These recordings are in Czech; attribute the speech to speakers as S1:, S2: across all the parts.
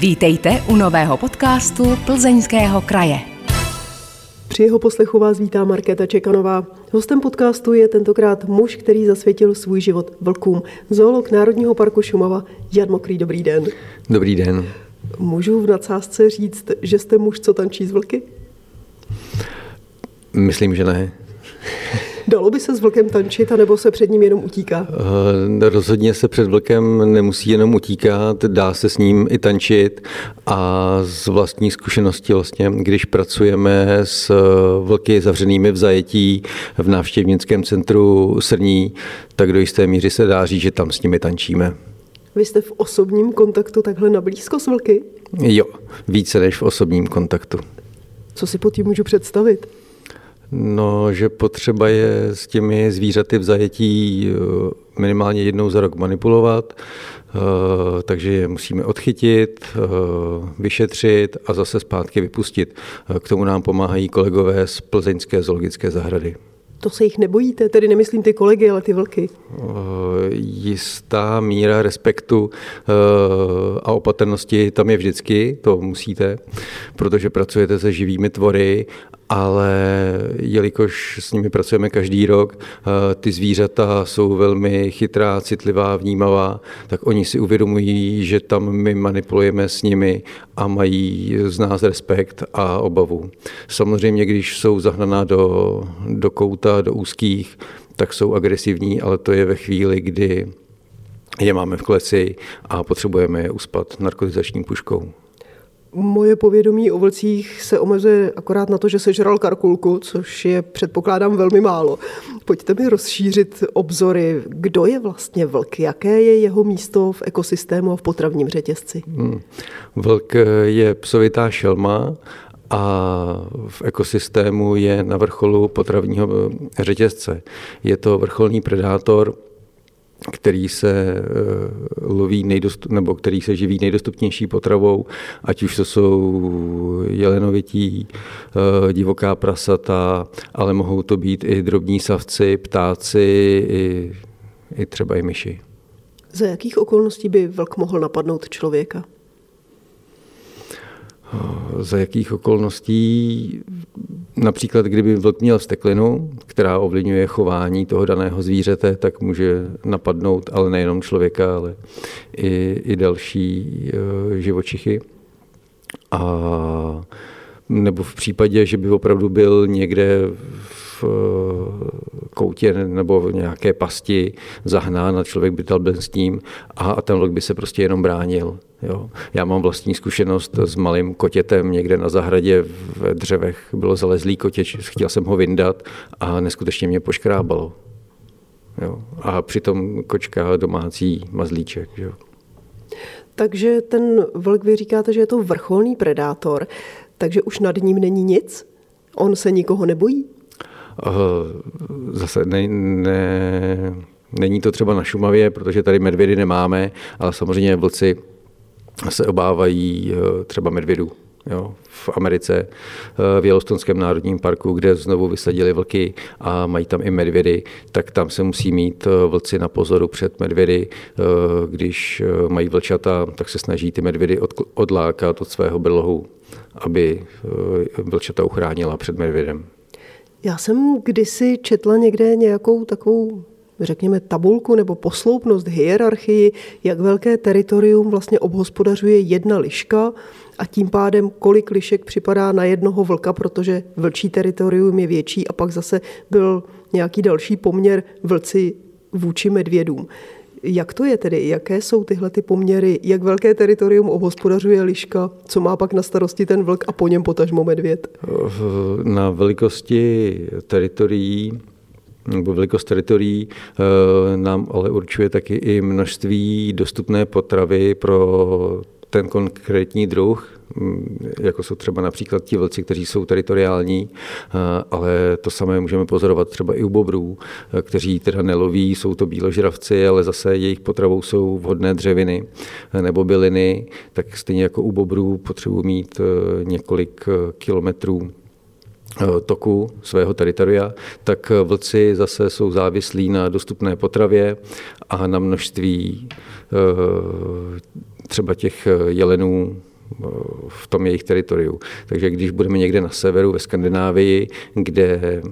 S1: Vítejte u nového podcastu Plzeňského kraje.
S2: Při jeho poslechu vás vítá Markéta Čekanová. Hostem podcastu je tentokrát muž, který zasvětil svůj život vlkům. Zoolog Národního parku Šumava Jan Mokrý, dobrý den.
S3: Dobrý den.
S2: Můžu v nadsázce říct, že jste muž, co tančí z vlky?
S3: Myslím, že ne.
S2: Dalo by se s vlkem tančit, anebo se před ním jenom utíká?
S3: Uh, rozhodně se před vlkem nemusí jenom utíkat, dá se s ním i tančit a z vlastní zkušenosti vlastně, když pracujeme s vlky zavřenými v zajetí v návštěvnickém centru Srní, tak do jisté míry se dá říct, že tam s nimi tančíme.
S2: Vy jste v osobním kontaktu takhle na blízko s vlky?
S3: Jo, více než v osobním kontaktu.
S2: Co si pod tím můžu představit?
S3: No, že potřeba je s těmi zvířaty v zajetí eh, minimálně jednou za rok manipulovat, eh, takže je musíme odchytit, eh, vyšetřit a zase zpátky vypustit. K tomu nám pomáhají kolegové z Plzeňské zoologické zahrady.
S2: To se jich nebojíte, tedy nemyslím ty kolegy, ale ty vlky.
S3: Jistá míra respektu a opatrnosti tam je vždycky, to musíte, protože pracujete se živými tvory ale jelikož s nimi pracujeme každý rok, eh, ty zvířata jsou velmi chytrá, citlivá, vnímavá, tak oni si uvědomují, že tam my manipulujeme s nimi a mají z nás respekt a obavu. Samozřejmě, když jsou zahnaná do, do kouta, do úzkých, tak jsou agresivní, ale to je ve chvíli, kdy je máme v kleci a potřebujeme je uspat narkotizační puškou.
S2: Moje povědomí o vlcích se omezuje akorát na to, že sežral karkulku, což je předpokládám velmi málo. Pojďte mi rozšířit obzory. Kdo je vlastně vlk? Jaké je jeho místo v ekosystému a v potravním řetězci? Hmm.
S3: Vlk je psovitá šelma a v ekosystému je na vrcholu potravního řetězce. Je to vrcholný predátor který se eh, loví nejdostup, nebo který se živí nejdostupnější potravou, ať už to jsou jelenovití, eh, divoká prasata, ale mohou to být i drobní savci, ptáci, i, i třeba i myši.
S2: Za jakých okolností by vlk mohl napadnout člověka?
S3: za jakých okolností, například kdyby vlk měl steklinu, která ovlivňuje chování toho daného zvířete, tak může napadnout ale nejenom člověka, ale i, i další uh, živočichy. A nebo v případě, že by opravdu byl někde v koutě nebo v nějaké pasti zahnán a člověk by byl s ním a, ten vlk by se prostě jenom bránil. Jo. Já mám vlastní zkušenost s malým kotětem někde na zahradě v dřevech. Bylo zalezlý kotěč, chtěl jsem ho vyndat a neskutečně mě poškrábalo. Jo. A přitom kočka domácí mazlíček. Jo.
S2: Takže ten vlk, vy říkáte, že je to vrcholný predátor, takže už nad ním není nic? On se nikoho nebojí?
S3: Zase ne, ne, není to třeba na Šumavě, protože tady medvědy nemáme, ale samozřejmě vlci se obávají eh, třeba medvědů. Jo, v Americe, eh, v Yellowstoneském národním parku, kde znovu vysadili vlky a mají tam i medvědy, tak tam se musí mít eh, vlci na pozoru před medvědy. Když mají vlčata, tak se snaží ty medvědy odlákat od svého brlohu, aby vlčata uchránila před medvědem.
S2: Já jsem kdysi četla někde nějakou takovou řekněme, tabulku nebo posloupnost, hierarchii, jak velké teritorium vlastně obhospodařuje jedna liška a tím pádem kolik lišek připadá na jednoho vlka, protože vlčí teritorium je větší a pak zase byl nějaký další poměr vlci vůči medvědům. Jak to je tedy? Jaké jsou tyhle ty poměry? Jak velké teritorium obhospodařuje liška? Co má pak na starosti ten vlk a po něm potažmo medvěd?
S3: Na velikosti teritorií nebo velikost teritorií eh, nám ale určuje taky i množství dostupné potravy pro ten konkrétní druh, mm, jako jsou třeba například ti vlci, kteří jsou teritoriální, eh, ale to samé můžeme pozorovat třeba i u bobrů, eh, kteří teda neloví, jsou to bíložravci, ale zase jejich potravou jsou vhodné dřeviny nebo byliny, tak stejně jako u bobrů potřebují mít několik kilometrů Eh, toku svého teritoria, tak vlci zase jsou závislí na dostupné potravě a na množství eh, třeba těch jelenů v tom jejich teritoriu. Takže když budeme někde na severu ve Skandinávii, kde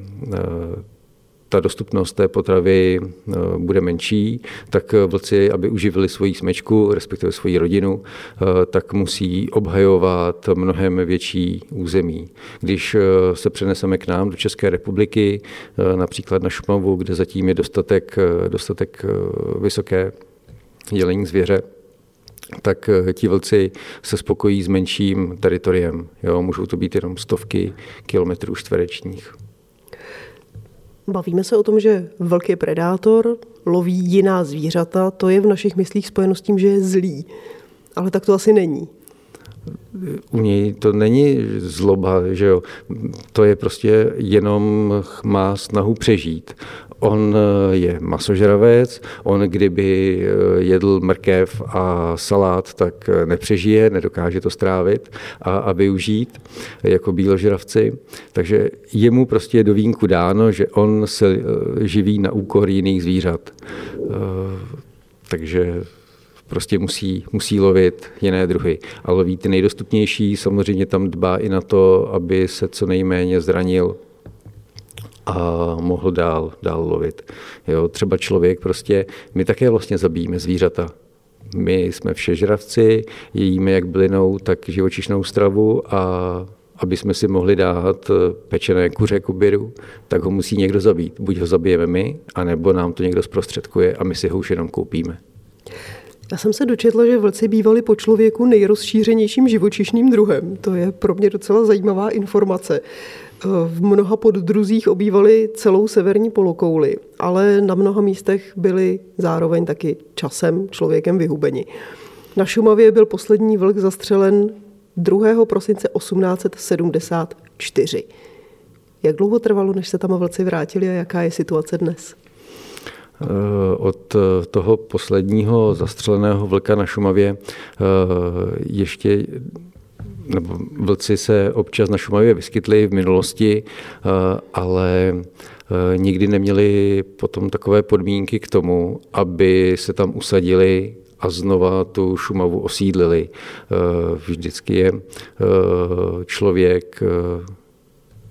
S3: ta dostupnost té potravy eh, bude menší, tak eh, vlci, aby uživili svoji smečku, respektive svoji rodinu, eh, tak musí obhajovat mnohem větší území. Když se přeneseme k nám do České republiky, například na Šumavu, kde zatím je dostatek, dostatek vysoké jelení zvěře, tak ti vlci se spokojí s menším teritoriem. Jo, můžou to být jenom stovky kilometrů čtverečních.
S2: Bavíme se o tom, že je predátor, loví jiná zvířata, to je v našich myslích spojeno s tím, že je zlý. Ale tak to asi není.
S3: U něj to není zloba, že jo. To je prostě jenom má snahu přežít. On eh, je masožravec, on kdyby eh, jedl mrkev a salát, tak eh, nepřežije, nedokáže to strávit a, a využít jako bíložravci. Takže jemu prostě je do vínku dáno, že on se živí na úkor jiných zvířat. Takže prostě musí, musí lovit jiné druhy. A loví ty nejdostupnější, samozřejmě tam dbá i na to, aby se co nejméně zranil a mohl dál, dál lovit. Jo, třeba člověk prostě, my také vlastně zabíjíme zvířata. My jsme všežravci, jíme jak bylinou, tak živočišnou stravu a aby jsme si mohli dát pečené kuře kuběru, tak ho musí někdo zabít. Buď ho zabijeme my, anebo nám to někdo zprostředkuje a my si ho už jenom koupíme.
S2: Já jsem se dočetla, že vlci bývali po člověku nejrozšířenějším živočišným druhem. To je pro mě docela zajímavá informace. V mnoha poddruzích obývali celou severní polokouli, ale na mnoha místech byli zároveň taky časem člověkem vyhubeni. Na Šumavě byl poslední vlk zastřelen 2. prosince 1874. Jak dlouho trvalo, než se tam vlci vrátili a jaká je situace dnes?
S3: Eh, od toho posledního zastřeleného vlka na Šumavě eh, ještě nebo vlci se občas na Šumavě vyskytli v minulosti, eh, ale nikdy neměli potom takové podmínky k tomu, aby se tam usadili a znova tu Šumavu osídlili. Vždycky je člověk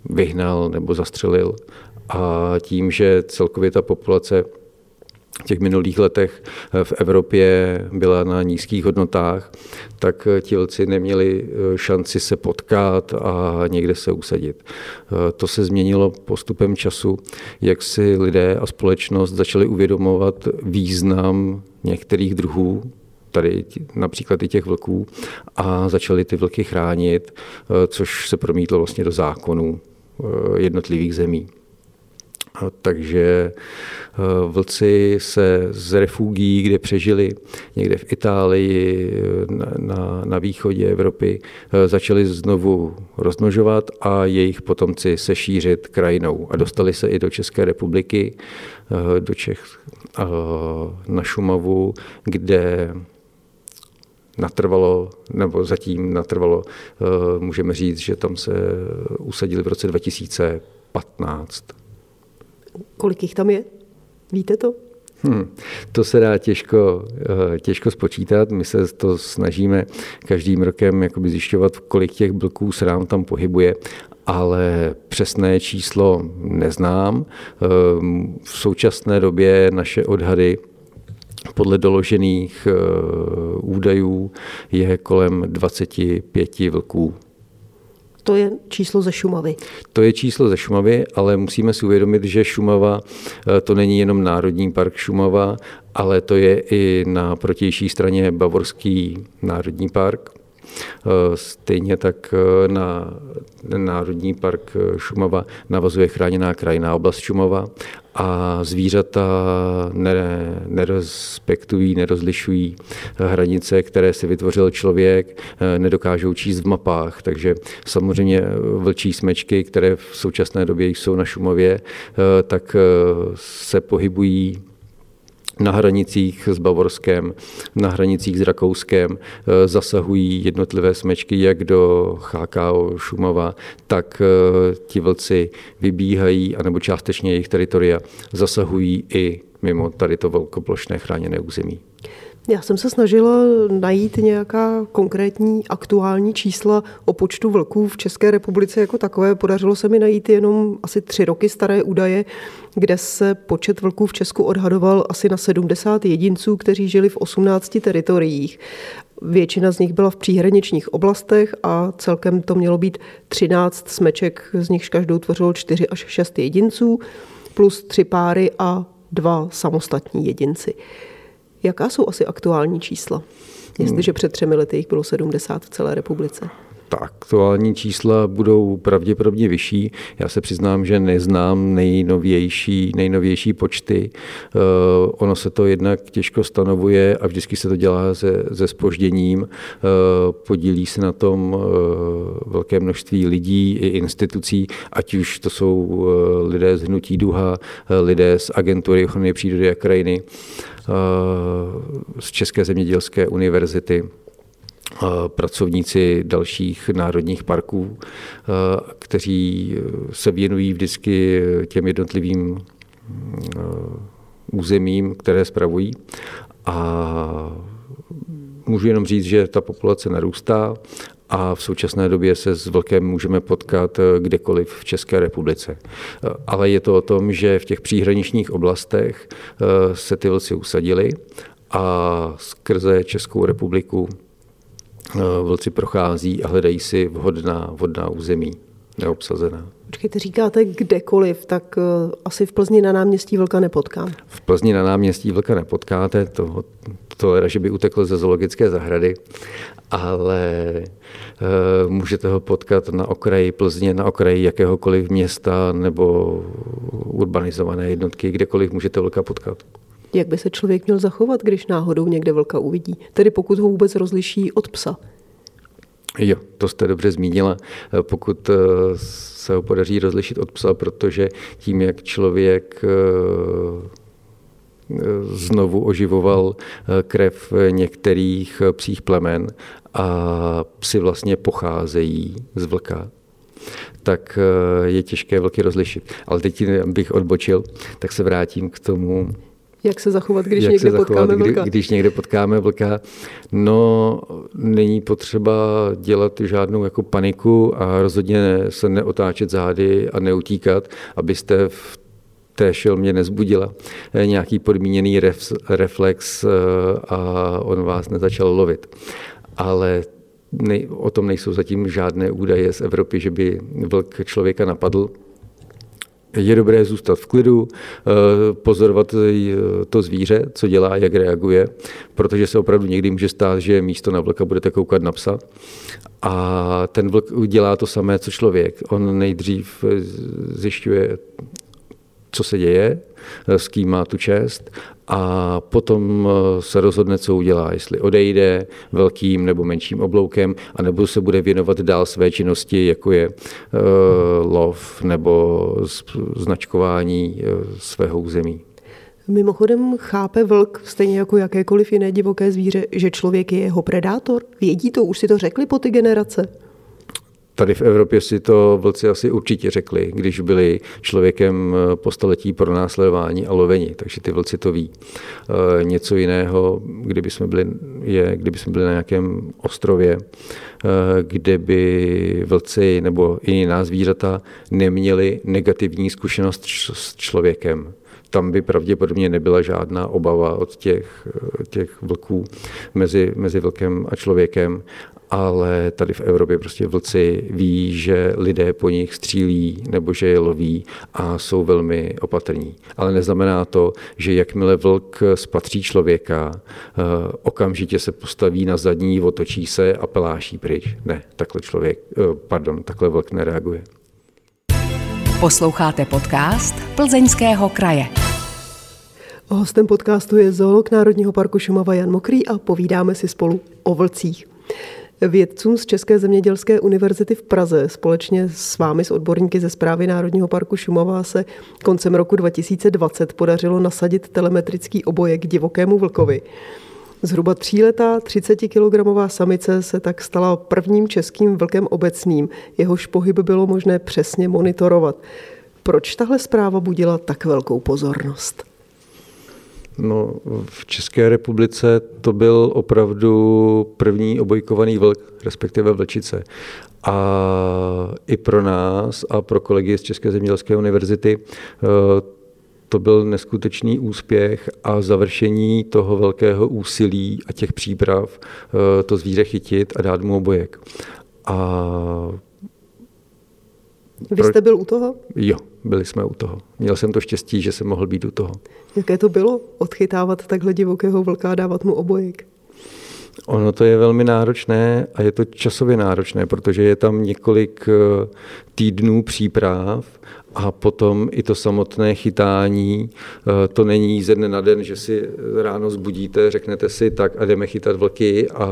S3: vyhnal nebo zastřelil a tím, že celkově ta populace v těch minulých letech eh, v Evropě byla na nízkých hodnotách, tak eh, ti lci neměli eh, šanci se potkat a někde se usadit. To se změnilo postupem času, jak si lidé a společnost začali uvědomovat význam některých druhů, tady například i těch vlků, a začali ty vlky chránit, což se promítlo vlastně do zákonů jednotlivých zemí. Takže eh, vlci se z refugií, kde přežili někde v Itálii, na, na, na východě Evropy, eh, začali znovu rozmnožovat a jejich potomci se šířit krajinou. A dostali se i do České republiky, eh, do Čech, na Šumavu, kde natrvalo, nebo zatím natrvalo, můžeme říct, že tam se usadili v roce 2015.
S2: Kolik jich tam je? Víte to?
S3: Hmm, to se dá těžko, eh, těžko spočítat. My se to snažíme každým rokem jakoby zjišťovat, kolik těch blků se nám tam pohybuje, ale přesné číslo neznám. Eh, v současné době naše odhady podle doložených eh, údajů je kolem 25 vlků
S2: to je číslo ze Šumavy.
S3: To je číslo ze Šumavy, ale musíme si uvědomit, že Šumava eh, to není jenom Národní park Šumava, ale to je i na protější straně Bavorský národní park. Eh, stejně tak eh, na Národní park Šumava navazuje chráněná krajiná oblast Šumava a zvířata nerespektují, nerozlišují hranice, které si vytvořil člověk, nedokážou číst v mapách. Takže samozřejmě vlčí smečky, které v současné době jsou na Šumově, tak se pohybují na hranicích s Bavorskem, na hranicích s Rakouskem eh, zasahují jednotlivé smečky jak do HKO Šumava, tak eh, ti vlci vybíhají, anebo částečně jejich teritoria zasahují i mimo tady to velkoplošné chráněné území.
S2: Já jsem se snažila najít nějaká konkrétní aktuální čísla o počtu vlků v České republice jako takové. Podařilo se mi najít jenom asi tři roky staré údaje, kde se počet vlků v Česku odhadoval asi na 70 jedinců, kteří žili v 18 teritoriích. Většina z nich byla v příhraničních oblastech a celkem to mělo být 13 smeček, z nichž každou tvořilo 4 až 6 jedinců, plus tři páry a dva samostatní jedinci. Jaká jsou asi aktuální čísla? Jestliže před třemi lety jich bylo 70 v celé republice
S3: ta aktuální čísla budou pravděpodobně vyšší. Já se přiznám, že neznám nejnovější, nejnovější počty. Uh, ono se to jednak těžko stanovuje a vždycky se to dělá se, se spožděním. Uh, podílí se na tom uh, velké množství lidí i institucí, ať už to jsou lidé z Hnutí Duha, lidé z agentury ochrany přírody a krajiny, z České zemědělské univerzity pracovníci dalších národních parků, kteří se věnují vždycky těm jednotlivým územím, které spravují. A můžu jenom říct, že ta populace narůstá a v současné době se s vlkem můžeme potkat kdekoliv v České republice. Ale je to o tom, že v těch příhraničních oblastech se ty vlci usadili a skrze Českou republiku Eh, vlci prochází a hledají si vhodná, vhodná území, neobsazená.
S2: Počkejte, říkáte kdekoliv, tak uh, asi v Plzni na náměstí vlka nepotkám.
S3: V Plzni na náměstí vlka nepotkáte, to, to že by utekl ze zoologické zahrady, ale uh, můžete ho potkat na okraji Plzně, na okraji jakéhokoliv města nebo urbanizované jednotky, kdekoliv můžete vlka potkat.
S2: Jak by se člověk měl zachovat, když náhodou někde vlka uvidí? Tedy pokud ho vůbec rozliší od psa.
S3: Jo, to jste dobře zmínila. Pokud eh, se ho podaří rozlišit od psa, protože tím, jak člověk eh, znovu oživoval eh, krev některých psích plemen a psi vlastně pocházejí z vlka, tak je těžké vlky rozlišit. Ale teď bych odbočil, tak se vrátím k tomu
S2: jak se zachovat, když Jak někde zachovat, potkáme vlka?
S3: Kdy, když někde potkáme vlka, no není potřeba dělat žádnou jako paniku a rozhodně se neotáčet zády a neutíkat, abyste v té šelmě nezbudila eh, nějaký podmíněný ref, reflex eh, a on vás nezačal lovit. Ale nej, o tom nejsou zatím žádné údaje z Evropy, že by vlk člověka napadl je dobré zůstat v klidu, eh, pozorovat eh, to zvíře, co dělá, jak reaguje, protože se opravdu někdy může stát, že místo na vlka budete koukat na psa. A ten vlk dělá to samé, co člověk. On nejdřív eh, zjišťuje, co se děje, s kým má tu čest a potom eh, se rozhodne, co udělá, jestli odejde velkým nebo menším obloukem, anebo se bude věnovat dál své činnosti, jako je uh, lov nebo značkování uh, svého území.
S2: Mimochodem chápe vlk, stejně jako jakékoliv jiné divoké zvíře, že člověk je jeho predátor? Vědí to? Už si to řekli po ty generace?
S3: Tady v Evropě si to vlci asi určitě řekli, když byli člověkem eh, po staletí pro následování a loveni, takže ty vlci to ví. E, něco jiného, kdyby jsme byli, je, kdyby jsme byli na nějakém ostrově, e, kde by vlci nebo jiná zvířata neměli negativní zkušenost s člověkem tam by pravděpodobně nebyla žádná obava od těch, těch vlků mezi, mezi vlkem a člověkem ale tady v Evropě prostě vlci ví, že lidé po nich střílí nebo že je loví a jsou velmi opatrní. Ale neznamená to, že jakmile vlk spatří člověka, eh, okamžitě se postaví na zadní, otočí se a peláší pryč. Ne, takhle člověk, eh, pardon, takhle vlk nereaguje.
S1: Posloucháte podcast Plzeňského kraje.
S2: Hostem podcastu je zoolog Národního parku Šumava Jan Mokrý a povídáme si spolu o vlcích. Vědcům z České zemědělské univerzity v Praze společně s vámi, s odborníky ze zprávy Národního parku Šumava, se koncem roku 2020 podařilo nasadit telemetrický obojek divokému vlkovi. Zhruba tříletá 30-kilogramová samice se tak stala prvním českým vlkem obecným, jehož pohyb bylo možné přesně monitorovat. Proč tahle zpráva budila tak velkou pozornost?
S3: No, v České republice to byl opravdu první obojkovaný vlk, respektive vlčice. A i pro nás a pro kolegy z České zemědělské univerzity eh, to byl neskutečný úspěch a završení toho velkého úsilí a těch příprav eh, to zvíře chytit a dát mu obojek. A
S2: vy jste byl u toho?
S3: Jo, byli jsme u toho. Měl jsem to štěstí, že jsem mohl být u toho.
S2: Jaké to bylo odchytávat takhle divokého vlka a dávat mu obojek?
S3: Ono to je velmi náročné a je to časově náročné, protože je tam několik eh, týdnů příprav a potom i to samotné chytání. Eh, to není ze dne na den, že si ráno zbudíte, řeknete si tak a jdeme chytat vlky a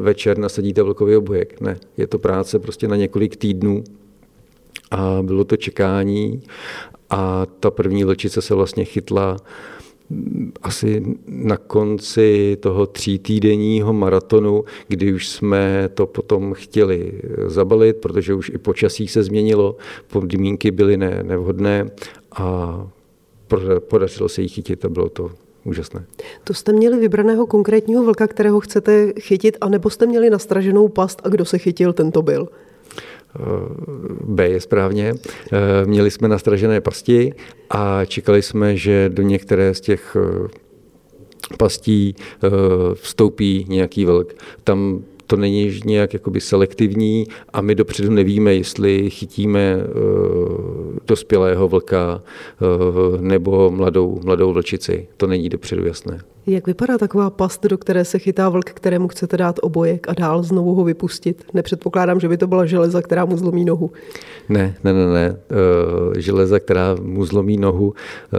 S3: večer nasadíte vlkový obojek. Ne, je to práce prostě na několik týdnů a bylo to čekání a ta první vlčice se vlastně chytla asi na konci toho třítýdenního maratonu, kdy už jsme to potom chtěli zabalit, protože už i počasí se změnilo, podmínky byly ne, nevhodné a podařilo se jí chytit a bylo to úžasné.
S2: To jste měli vybraného konkrétního vlka, kterého chcete chytit, anebo jste měli nastraženou past a kdo se chytil, ten to byl?
S3: B je správně. Eh, měli jsme nastražené pasti a čekali jsme, že do některé z těch eh, pastí eh, vstoupí nějaký vlk. Tam to není nějak jakoby selektivní a my dopředu nevíme, jestli chytíme dospělého vlka nebo mladou, mladou vlčici. To není dopředu jasné.
S2: Jak vypadá taková past, do které se chytá vlk, kterému chcete dát obojek a dál znovu ho vypustit? Nepředpokládám, že by to byla železa, která mu zlomí nohu.
S3: Ne, ne, ne, ne. E, železa, která mu zlomí nohu e,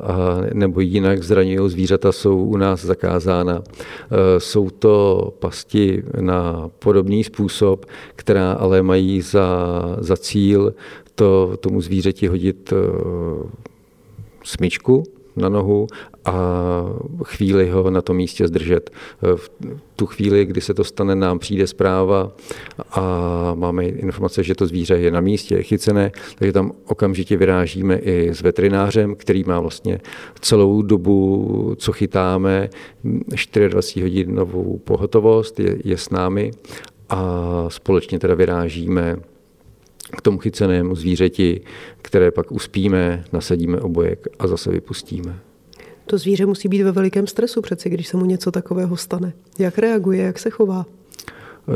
S3: a nebo jinak zraňují zvířata, jsou u nás zakázána. E, jsou to pasti na podobný způsob, která ale mají za, za cíl to, tomu zvířeti hodit smyčku na nohu a chvíli ho na tom místě zdržet. V tu chvíli, kdy se to stane, nám přijde zpráva a máme informace, že to zvíře je na místě, je chycené, takže tam okamžitě vyrážíme i s veterinářem, který má vlastně celou dobu, co chytáme, 24 hodinovou pohotovost, je, je s námi a společně teda vyrážíme k tomu chycenému zvířeti, které pak uspíme, nasadíme obojek a zase vypustíme.
S2: To zvíře musí být ve velikém stresu přeci, když se mu něco takového stane. Jak reaguje, jak se chová?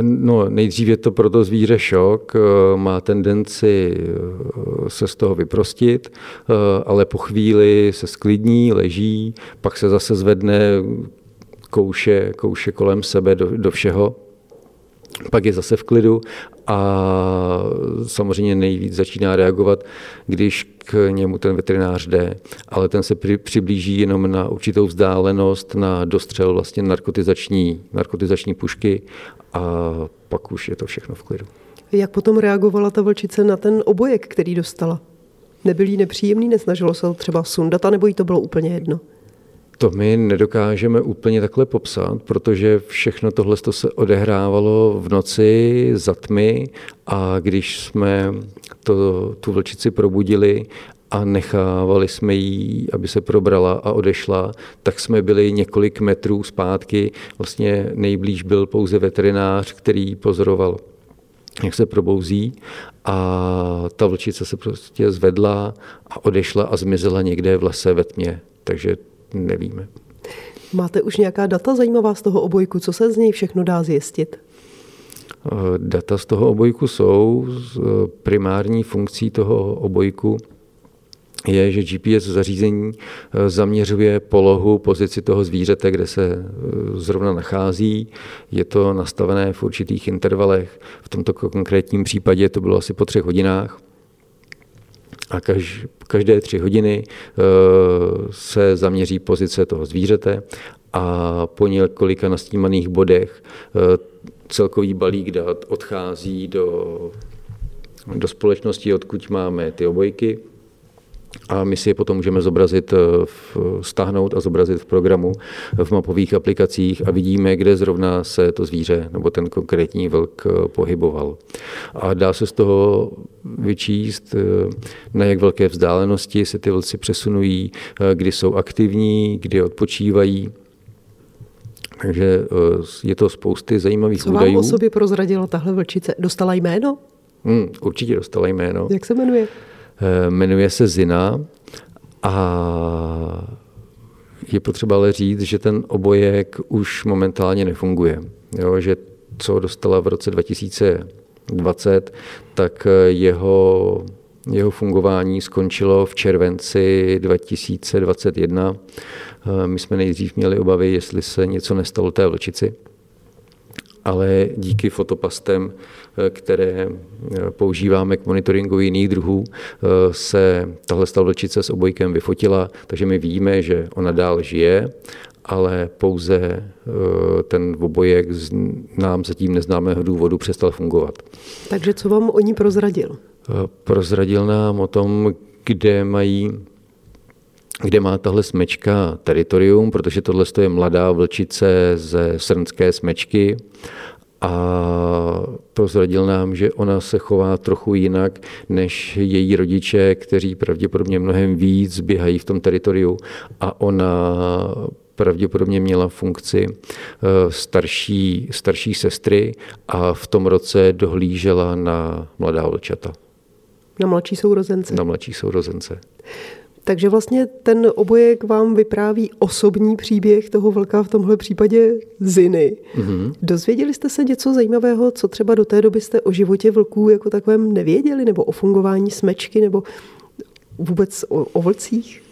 S3: No, nejdřív je to pro to zvíře šok, má tendenci eh, se z toho vyprostit, eh, ale po chvíli se sklidní, leží, pak se zase zvedne, kouše, kouše kolem sebe do, do všeho, pak je zase v klidu a samozřejmě nejvíc začíná reagovat, když k němu ten veterinář jde, ale ten se přiblíží jenom na určitou vzdálenost, na dostřel vlastně narkotizační, narkotizační pušky a pak už je to všechno v klidu.
S2: Jak potom reagovala ta vlčice na ten obojek, který dostala? Nebyl jí nepříjemný, nesnažilo se třeba sundat, nebo jí to bylo úplně jedno?
S3: To my nedokážeme úplně takhle popsat, protože všechno tohle se odehrávalo v noci za tmy a když jsme to, tu vlčici probudili a nechávali jsme jí, aby se probrala a odešla, tak jsme byli několik metrů zpátky. Vlastně nejblíž byl pouze veterinář, který pozoroval jak se probouzí a ta vlčice se prostě zvedla a odešla a zmizela někde v lese ve tmě. Takže nevíme.
S2: Máte už nějaká data zajímavá z toho obojku? Co se z něj všechno dá zjistit?
S3: Eh, data z toho obojku jsou, z eh, primární funkcí toho obojku je, že GPS zařízení eh, zaměřuje polohu, pozici toho zvířete, kde se zrovna nachází. Je to nastavené v určitých intervalech. V tomto konkrétním případě to bylo asi po třech hodinách a kaž, každé tři hodiny eh, se zaměří pozice toho zvířete a po několika nasnímaných bodech eh, celkový balík dat odchází do, do společnosti, odkud máme ty obojky a my si je potom můžeme zobrazit, v, stáhnout a zobrazit v programu v mapových aplikacích a vidíme, kde zrovna se to zvíře nebo ten konkrétní vlk pohyboval. A dá se z toho vyčíst, na jak velké vzdálenosti se ty vlci přesunují, kdy jsou aktivní, kdy odpočívají. Takže je to spousty zajímavých
S2: Co
S3: údajů.
S2: vám o sobě prozradila tahle vlčice? Dostala jméno?
S3: Hmm, určitě dostala jméno.
S2: Jak se jmenuje?
S3: Eh, jmenuje se Zina a je potřeba ale říct, že ten obojek už momentálně nefunguje. Jo, že co dostala v roce 2020, tak jeho, jeho fungování skončilo v červenci 2021. Eh, my jsme nejdřív měli obavy, jestli se něco nestalo té vlčici, ale díky fotopastem které eh, používáme k monitoringu jiných druhů, eh, se tahle stalvlčice s obojkem vyfotila, takže my víme, že ona dál žije, ale pouze eh, ten obojek z nám zatím neznámého důvodu přestal fungovat.
S2: Takže co vám o ní prozradil?
S3: Prozradil nám o tom, kde mají kde má tahle smečka teritorium, protože tohle je mladá vlčice ze srnské smečky a prozradil nám, že ona se chová trochu jinak než její rodiče, kteří pravděpodobně mnohem víc běhají v tom teritoriu a ona pravděpodobně měla funkci eh, starší, starší sestry a v tom roce dohlížela na mladá vlčata.
S2: Na mladší sourozence.
S3: Na mladší sourozence.
S2: Takže vlastně ten obojek vám vypráví osobní příběh toho vlka, v tomhle případě Ziny. Mm-hmm. Dozvěděli jste se něco zajímavého, co třeba do té doby jste o životě vlků jako takovém nevěděli, nebo o fungování smečky, nebo vůbec o, o vlcích?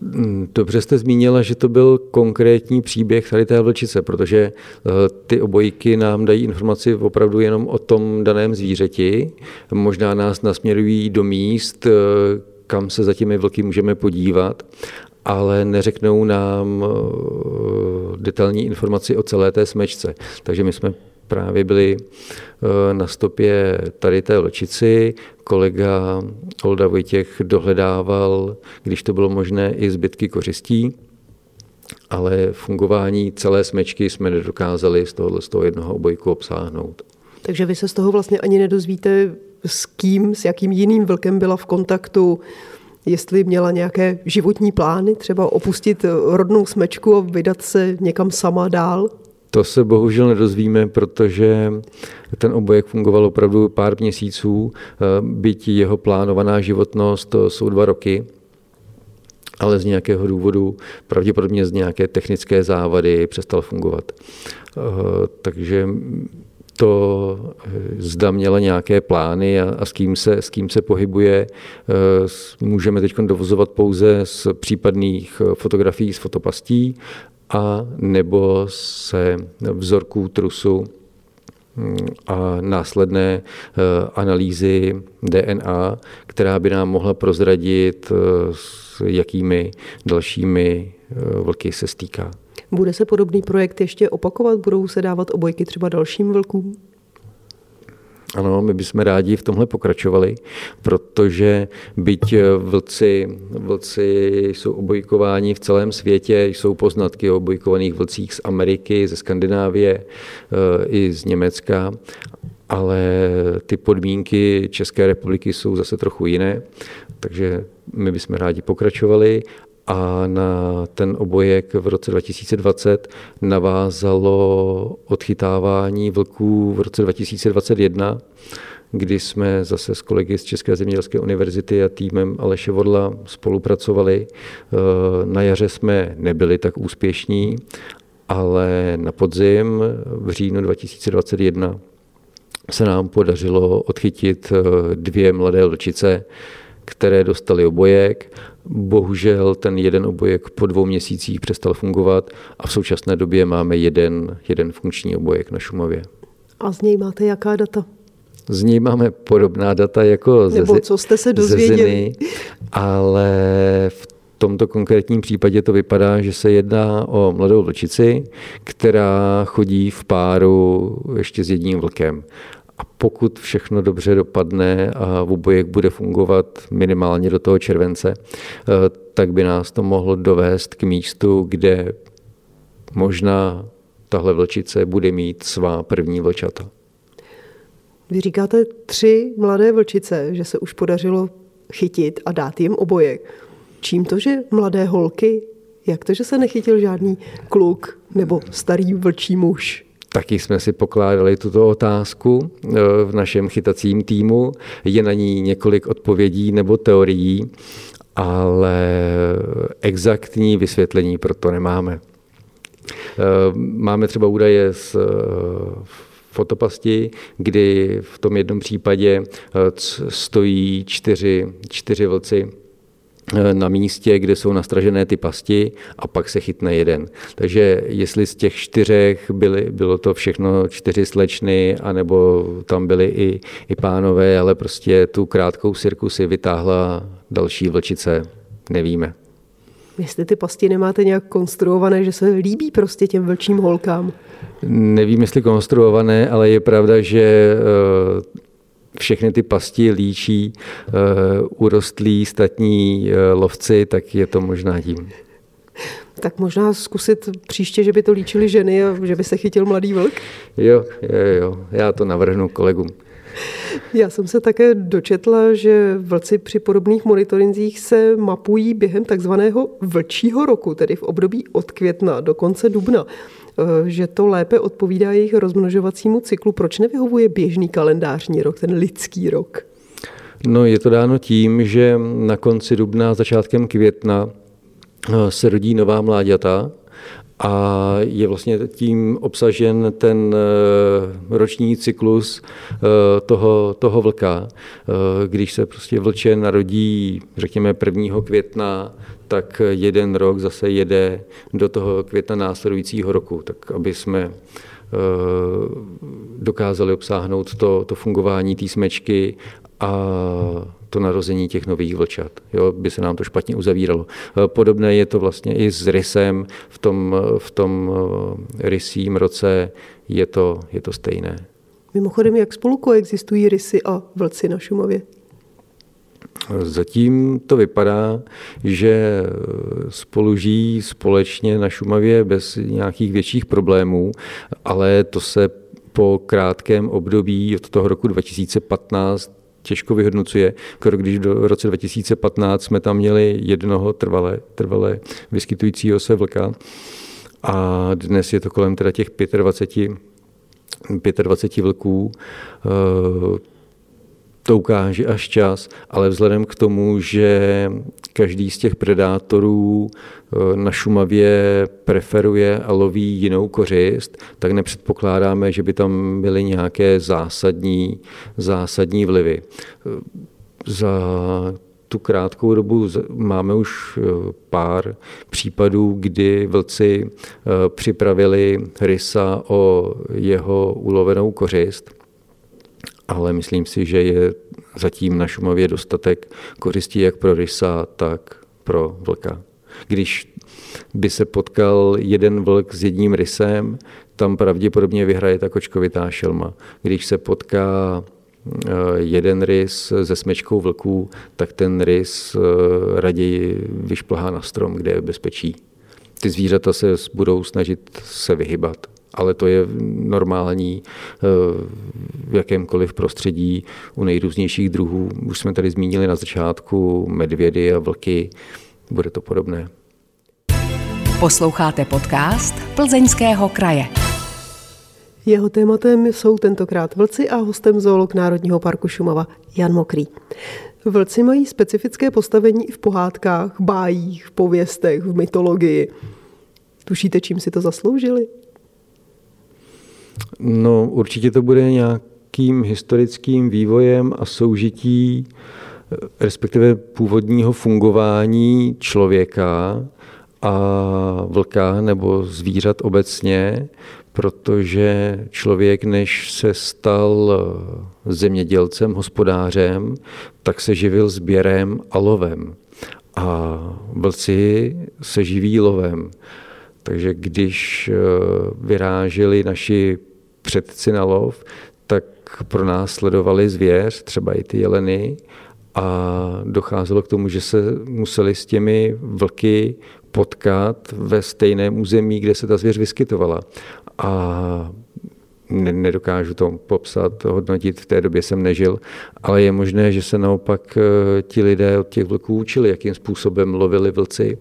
S3: Mm, dobře jste zmínila, že to byl konkrétní příběh tady té vlčice, protože eh, ty obojky nám dají informaci opravdu jenom o tom daném zvířeti. Možná nás nasměrují do míst, eh, kam se za těmi vlky můžeme podívat, ale neřeknou nám eh, detailní informaci o celé té smečce. Takže my jsme právě byli eh, na stopě tady té vlčici. Kolega Olda Vojtěch dohledával, když to bylo možné, i zbytky kořistí, ale fungování celé smečky jsme nedokázali z tohohle z toho jednoho obojku obsáhnout.
S2: Takže vy se z toho vlastně ani nedozvíte, s kým, s jakým jiným vlkem byla v kontaktu, jestli měla nějaké životní plány, třeba opustit rodnou smečku a vydat se někam sama dál?
S3: To se bohužel nedozvíme, protože ten obojek fungoval opravdu pár měsíců, byť jeho plánovaná životnost jsou dva roky, ale z nějakého důvodu, pravděpodobně z nějaké technické závady, přestal fungovat. Takže to eh, zda měla nějaké plány a, a s, kým se, s kým se pohybuje, eh, můžeme teď dovozovat pouze z případných eh, fotografií z fotopastí a nebo se vzorků trusu hm, a následné analýzy DNA, která by nám mohla prozradit, s jakými dalšími vlky se stýká.
S2: Bude se podobný projekt ještě opakovat? Budou se dávat obojky třeba dalším vlkům?
S3: Ano, my bychom rádi v tomhle pokračovali, protože byť vlci, vlci jsou obojkováni v celém světě, jsou poznatky o obojkovaných vlcích z Ameriky, ze Skandinávie eh, i z Německa, ale ty podmínky České republiky jsou zase trochu jiné, takže my bychom rádi pokračovali a na ten obojek v roce 2020 navázalo odchytávání vlků v roce 2021, kdy jsme zase s kolegy z České zemědělské univerzity a týmem Aleše Vodla spolupracovali. Eh, na jaře jsme nebyli tak úspěšní, ale na podzim v říjnu 2021 se nám podařilo odchytit eh, dvě mladé vlčice, které dostali obojek. Bohužel ten jeden obojek po dvou měsících přestal fungovat a v současné době máme jeden, jeden funkční obojek na Šumavě.
S2: A z něj máte jaká data?
S3: Z něj máme podobná data jako
S2: Nebo ze, co jste se dozvěděli? Ze ziny,
S3: ale v tomto konkrétním případě to vypadá, že se jedná o mladou vlčici, která chodí v páru ještě s jedním vlkem. A pokud všechno dobře dopadne a obojek bude fungovat minimálně do toho července, eh, tak by nás to mohlo dovést k místu, kde možná tahle vlčice bude mít svá první vlčata.
S2: Vy říkáte tři mladé vlčice, že se už podařilo chytit a dát jim obojek. Čím to, že mladé holky? Jak to, že se nechytil žádný kluk nebo starý vlčí muž?
S3: Taky jsme si pokládali tuto otázku eh, v našem chytacím týmu. Je na ní několik odpovědí nebo teorií, ale exaktní vysvětlení proto nemáme. Eh, máme třeba údaje z eh, fotopasti, kdy v tom jednom případě stojí čtyři, čtyři vlci na místě, kde jsou nastražené ty pasti a pak se chytne jeden. Takže jestli z těch čtyřech byly, bylo to všechno čtyři slečny, anebo tam byly i, i pánové, ale prostě tu krátkou sirku si vytáhla další vlčice, nevíme.
S2: Jestli ty pasti nemáte nějak konstruované, že se líbí prostě těm vlčím holkám?
S3: Nevím, jestli konstruované, ale je pravda, že eh, všechny ty pasti líčí uh, urostlí statní uh, lovci, tak je to možná tím.
S2: Tak možná zkusit příště, že by to líčili ženy a že by se chytil mladý vlk?
S3: Jo, jo, jo. Já to navrhnu kolegům.
S2: Já jsem se také dočetla, že vlci při podobných monitorinzích se mapují během takzvaného vlčího roku, tedy v období od května do konce dubna. Eh, že to lépe odpovídá jejich rozmnožovacímu cyklu. Proč nevyhovuje běžný kalendářní rok, ten lidský rok?
S3: No, je to dáno tím, že na konci dubna, začátkem května eh, se rodí nová mláďata a je vlastně tím obsažen ten eh, roční cyklus toho, toho vlka. Když se prostě vlče narodí, řekněme, 1. května, tak jeden rok zase jede do toho května následujícího roku, tak aby jsme eh, dokázali obsáhnout to, to fungování té smečky a to narození těch nových vlčat. Jo, by se nám to špatně uzavíralo. Eh, podobné je to vlastně i s rysem. V tom, v tom eh, rysím roce je to, je to stejné.
S2: Mimochodem, jak spolu koexistují rysy a vlci na Šumavě?
S3: Zatím to vypadá, že spolu žijí společně na Šumavě bez nějakých větších problémů, ale to se po krátkém období od toho roku 2015 těžko vyhodnocuje, když v roce 2015 jsme tam měli jednoho trvale, trvale vyskytujícího se vlka a dnes je to kolem teda těch 25, 25 vlků to ukáže až čas, ale vzhledem k tomu, že každý z těch predátorů eh, na Šumavě preferuje a loví jinou kořist, tak nepředpokládáme, že by tam byly nějaké zásadní, zásadní vlivy. Eh, za tu krátkou dobu máme už eh, pár případů, kdy vlci připravili rysa o jeho ulovenou kořist ale myslím si, že je zatím na Šumavě dostatek kořistí jak pro rysa, tak pro vlka. Když by se potkal jeden vlk s jedním rysem, tam pravděpodobně vyhraje ta kočkovitá šelma. Když se potká eh, jeden rys se smečkou vlků, tak ten rys eh, raději vyšplhá na strom, kde je bezpečí. Ty zvířata se budou snažit se vyhybat ale to je normální eh, v jakémkoliv prostředí u nejrůznějších druhů. Už jsme tady zmínili na začátku medvědy a vlky, bude to podobné.
S1: Posloucháte podcast Plzeňského kraje.
S2: Jeho tématem jsou tentokrát vlci a hostem zoolog Národního parku Šumava Jan Mokrý. Vlci mají specifické postavení i v pohádkách, bájích, pověstech, v mytologii. Tušíte, čím si to zasloužili?
S3: No, určitě to bude nějakým historickým vývojem a soužití, respektive původního fungování člověka a vlka nebo zvířat obecně, protože člověk, než se stal zemědělcem, hospodářem, tak se živil sběrem a lovem. A vlci se živí lovem. Takže když vyráželi naši předci na lov, tak pro nás sledovali zvěř, třeba i ty jeleny, a docházelo k tomu, že se museli s těmi vlky potkat ve stejném území, kde se ta zvěř vyskytovala. A nedokážu to popsat, hodnotit, v té době jsem nežil, ale je možné, že se naopak eh, ti lidé od těch vlků učili, jakým způsobem lovili vlci,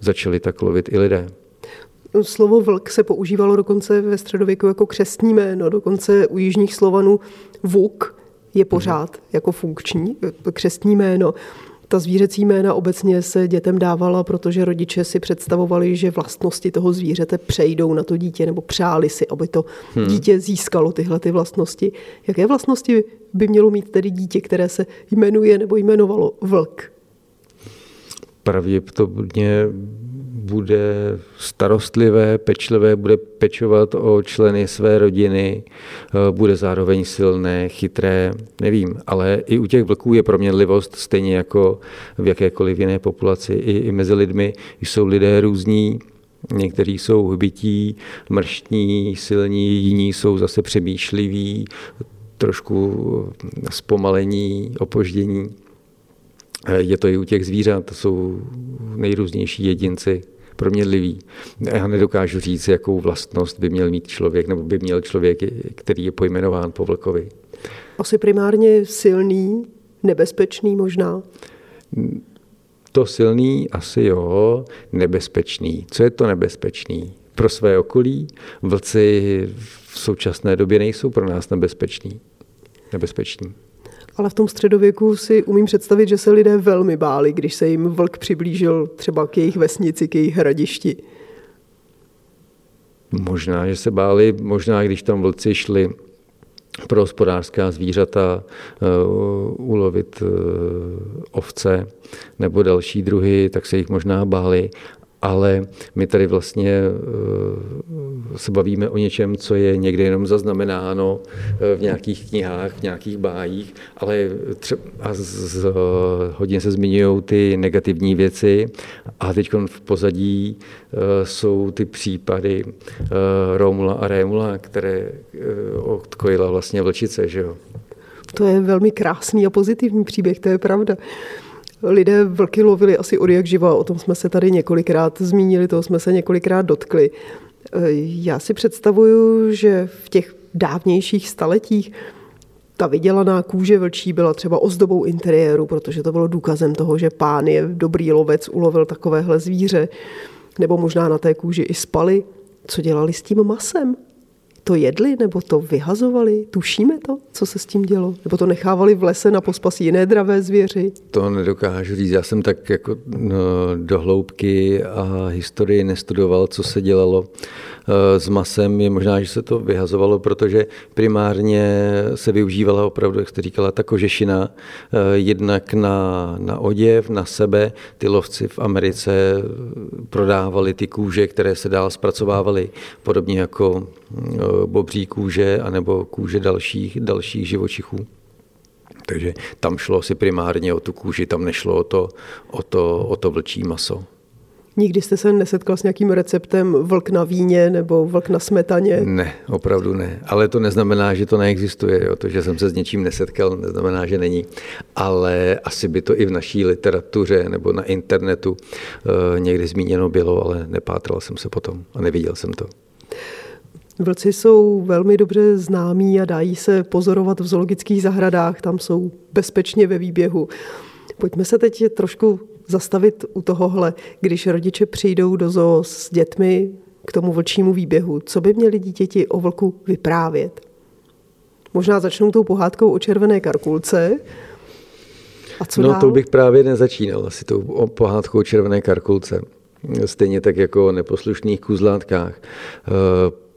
S3: začali tak lovit i lidé.
S2: Slovo vlk se používalo dokonce ve středověku jako křestní jméno, dokonce u jižních slovanů vuk je pořád mm-hmm. jako funkční eh, křestní jméno. Ta zvířecí jména obecně se dětem dávala, protože rodiče si představovali, že vlastnosti toho zvířete přejdou na to dítě, nebo přáli si, aby to hmm. dítě získalo tyhle ty vlastnosti. Jaké vlastnosti by mělo mít tedy dítě, které se jmenuje nebo jmenovalo vlk?
S3: Pravděpodobně bude starostlivé, pečlivé, bude pečovat o členy své rodiny, eh, bude zároveň silné, chytré, nevím, ale i u těch vlků je proměnlivost stejně jako v jakékoliv jiné populaci. I, i mezi lidmi jsou lidé různí, Někteří jsou hbití, mrštní, silní, jiní jsou zase přemýšliví, trošku zpomalení, opoždění. Eh, je to i u těch zvířat, to jsou nejrůznější jedinci proměnlivý. Já nedokážu říct, jakou vlastnost by měl mít člověk, nebo by měl člověk, který je pojmenován po vlkovi.
S2: Asi primárně silný, nebezpečný možná?
S3: To silný asi jo, nebezpečný. Co je to nebezpečný? Pro své okolí vlci v současné době nejsou pro nás nebezpeční. nebezpeční.
S2: Ale v tom středověku si umím představit, že se lidé velmi báli, když se jim vlk přiblížil třeba k jejich vesnici, k jejich hradišti.
S3: Možná, že se báli, možná když tam vlci šli pro hospodářská zvířata uh, ulovit uh, ovce nebo další druhy, tak se jich možná báli, ale my tady vlastně eh, se bavíme o něčem, co je někde jenom zaznamenáno eh, v nějakých knihách, v nějakých bájích, ale třeba z, hodně se zmiňují ty negativní věci a teď v pozadí eh, jsou ty případy Romula a Rémula, které odkojila vlastně vlčice, že jo.
S2: To je velmi krásný a pozitivní příběh, to je pravda lidé vlky lovili asi od jak živa, o tom jsme se tady několikrát zmínili, toho jsme se několikrát dotkli. Já si představuju, že v těch dávnějších staletích ta vydělaná kůže vlčí byla třeba ozdobou interiéru, protože to bylo důkazem toho, že pán je dobrý lovec, ulovil takovéhle zvíře. Nebo možná na té kůži i spali. Co dělali s tím masem? To jedli nebo to vyhazovali? Tušíme to, co se s tím dělo? Nebo to nechávali v lese na pospas jiné dravé zvěři?
S3: To nedokážu říct. Já jsem tak jako no, a historii nestudoval, co se dělalo Eh, s masem je možná, že se to vyhazovalo, protože primárně se využívala opravdu, jak jste říkala, ta kožešina, eh, jednak na, na oděv, na sebe. Ty lovci v Americe prodávali ty kůže, které se dál zpracovávaly, podobně jako eh, bobří kůže anebo kůže dalších, dalších živočichů. Takže tam šlo si primárně o tu kůži, tam nešlo o to, o to, o to vlčí maso.
S2: Nikdy jste se nesetkal s nějakým receptem vlk na víně nebo vlk na smetaně?
S3: Ne, opravdu ne. Ale to neznamená, že to neexistuje. Jo. To, že jsem se s něčím nesetkal, neznamená, že není. Ale asi by to i v naší literatuře nebo na internetu uh, někdy zmíněno bylo, ale nepátral jsem se potom a neviděl jsem to.
S2: Vlci jsou velmi dobře známí a dají se pozorovat v zoologických zahradách, tam jsou bezpečně ve výběhu. Pojďme se teď trošku zastavit u tohohle, když rodiče přijdou do zoo s dětmi k tomu vlčímu výběhu. Co by měli dítěti o vlku vyprávět? Možná začnou tou pohádkou o červené karkulce.
S3: A co no dál? to bych právě nezačínal asi tou pohádkou o červené karkulce. Stejně tak jako o neposlušných kuzlátkách.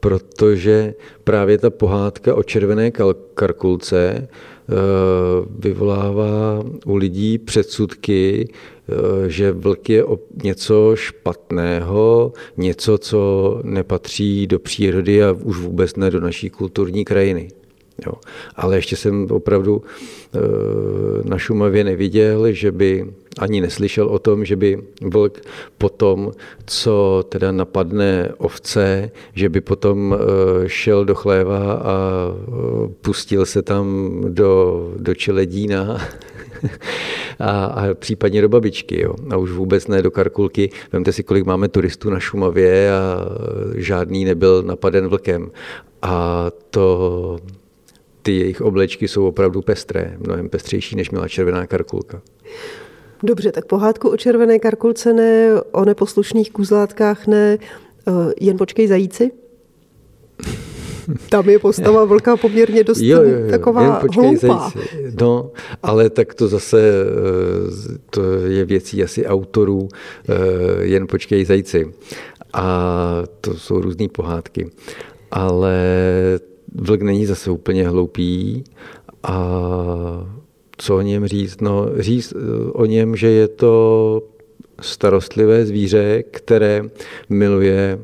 S3: Protože právě ta pohádka o červené karkulce Eh, vyvolává u lidí předsudky, eh, že vlk je něco špatného, něco, co nepatří do přírody a už vůbec ne do naší kulturní krajiny. Jo. Ale ještě jsem opravdu eh, na Šumavě neviděl, že by ani neslyšel o tom, že by vlk potom, co teda napadne ovce, že by potom eh, šel do chléva a eh, pustil se tam do, do čeledína a, a případně do babičky. Jo. A už vůbec ne do Karkulky. Vemte si, kolik máme turistů na Šumavě a žádný nebyl napaden vlkem. A to ty jejich oblečky jsou opravdu pestré, mnohem pestřejší, než měla červená karkulka.
S2: Dobře, tak pohádku o červené karkulce ne, o neposlušných kuzlátkách ne, eh, jen počkej zajíci? Tam je postava vlka poměrně dost jo, jo, jo, taková jen počkej, hloupá. Zajíci.
S3: No, ale tak to zase eh, to je věcí asi autorů, eh, jen počkej zajíci. A to jsou různé pohádky. Ale vlk není zase úplně hloupý a co o něm říct? No, říct eh, o něm, že je to starostlivé zvíře, které miluje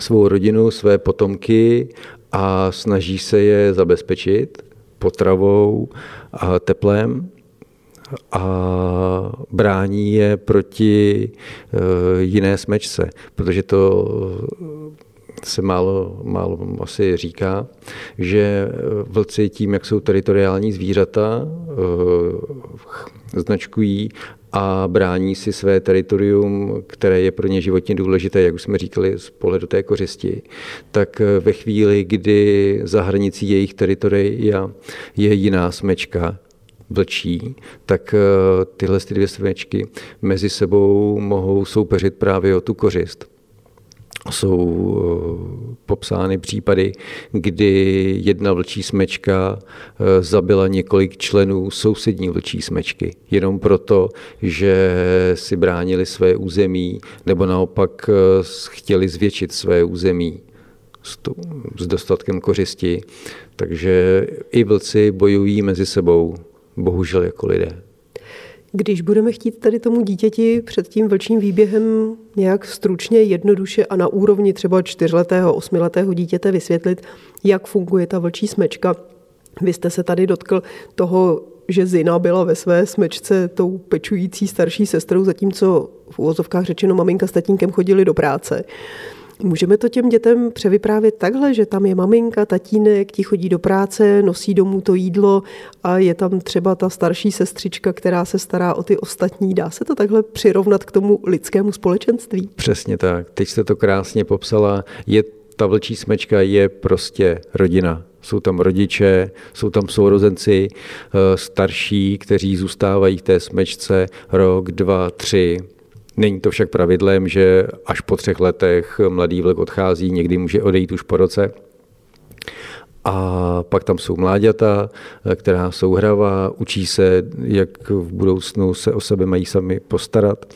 S3: svou rodinu, své potomky a snaží se je zabezpečit potravou a teplem a brání je proti eh, jiné smečce, protože to se málo, málo asi říká, že vlci tím, jak jsou teritoriální zvířata, eh, značkují a brání si své teritorium, které je pro ně životně důležité, jak už jsme říkali, z pohledu té kořisti, tak ve chvíli, kdy za hranicí jejich teritoria je jiná smečka, vlčí, tak eh, tyhle ty dvě smečky mezi sebou mohou soupeřit právě o tu kořist jsou eh, popsány případy, kdy jedna vlčí smečka eh, zabila několik členů sousední vlčí smečky. Jenom proto, že si bránili své území nebo naopak eh, chtěli zvětšit své území s dostatkem kořisti. Takže i vlci bojují mezi sebou, bohužel jako lidé.
S2: Když budeme chtít tady tomu dítěti před tím vlčím výběhem nějak stručně, jednoduše a na úrovni třeba čtyřletého, osmiletého dítěte vysvětlit, jak funguje ta vlčí smečka, vy jste se tady dotkl toho, že Zina byla ve své smečce tou pečující starší sestrou, zatímco v úvozovkách řečeno maminka s tatínkem chodili do práce. Můžeme to těm dětem převyprávět takhle, že tam je maminka, tatínek, ti chodí do práce, nosí domů to jídlo a je tam třeba ta starší sestřička, která se stará o ty ostatní. Dá se to takhle přirovnat k tomu lidskému společenství?
S3: Přesně tak. Teď jste to krásně popsala. Je ta vlčí smečka je prostě rodina. Jsou tam rodiče, jsou tam sourozenci eh, starší, kteří zůstávají v té smečce rok, dva, tři, Není to však pravidlem, že až po třech letech mladý vlk odchází, někdy může odejít už po roce. A pak tam jsou mláďata, která jsou hravá, učí se, jak v budoucnu se o sebe mají sami postarat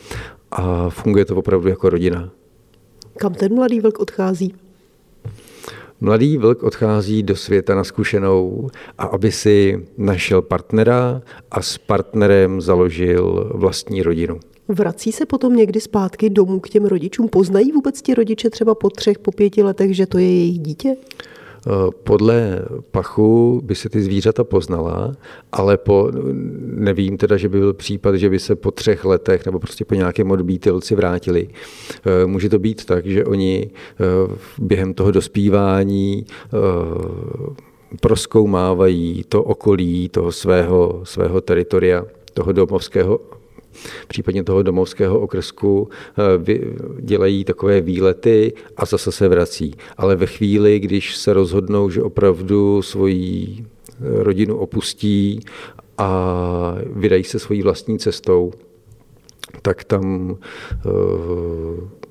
S3: a funguje to opravdu jako rodina.
S2: Kam ten mladý vlk odchází?
S3: Mladý vlk odchází do světa na zkušenou a aby si našel partnera a s partnerem založil vlastní rodinu.
S2: Vrací se potom někdy zpátky domů k těm rodičům? Poznají vůbec ti rodiče třeba po třech, po pěti letech, že to je jejich dítě?
S3: Eh, podle pachu by se ty zvířata poznala, ale po, nevím teda, že by byl případ, že by se po třech letech nebo prostě po nějakém odbítilci vrátili. Eh, může to být tak, že oni eh, během toho dospívání proskoumávají to okolí toho svého, svého teritoria, toho domovského případně toho domovského okrsku eh, dělají takové výlety a zase se vrací. Ale ve chvíli, když se rozhodnou, že opravdu svoji eh, rodinu opustí a vydají se svojí vlastní cestou, tak tam eh,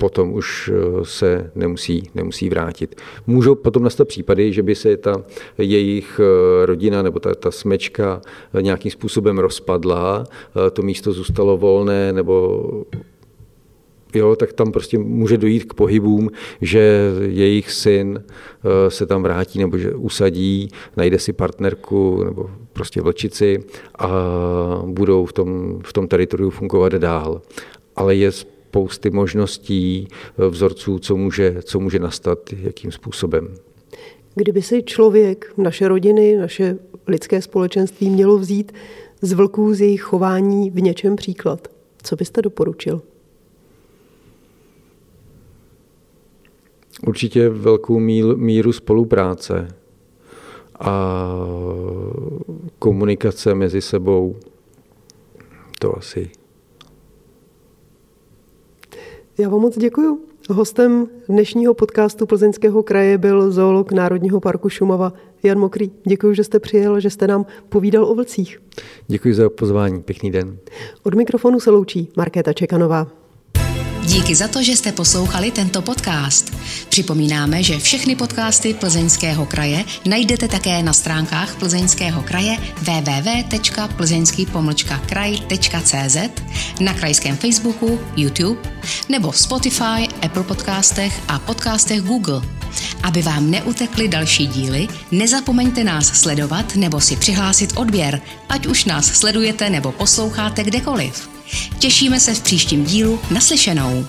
S3: potom už eh, se nemusí, nemusí vrátit. Můžou potom nastat případy, že by se ta jejich eh, rodina nebo ta, ta smečka eh, nějakým způsobem rozpadla, to místo zůstalo volné nebo jo, tak tam prostě může dojít k pohybům, že jejich syn se tam vrátí nebo že usadí, najde si partnerku nebo prostě vlčici a budou v tom, v tom teritoriu fungovat dál. Ale je spousty možností, eh, vzorců, co může, co může nastat, jakým způsobem.
S2: Kdyby si člověk, naše rodiny, naše lidské společenství mělo vzít z vlků z jejich chování v něčem příklad, co byste doporučil?
S3: Určitě velkou míru spolupráce a komunikace mezi sebou. To asi.
S2: Já vám moc děkuju. Hostem dnešního podcastu Plzeňského kraje byl zoolog Národního parku Šumava Jan Mokrý. Děkuji, že jste přijel, že jste nám povídal o vlcích.
S3: Děkuji za pozvání. Pěkný den.
S2: Od mikrofonu se loučí Markéta Čekanová.
S1: Díky za to, že jste poslouchali tento podcast. Připomínáme, že všechny podcasty Plzeňského kraje najdete také na stránkách Plzeňského kraje www.plzeňský-kraj.cz, na krajském Facebooku, YouTube nebo v Spotify, Apple podcastech a podcastech Google. Aby vám neutekly další díly, nezapomeňte nás sledovat nebo si přihlásit odběr, ať už nás sledujete nebo posloucháte kdekoliv. Těšíme se v příštím dílu naslyšenou.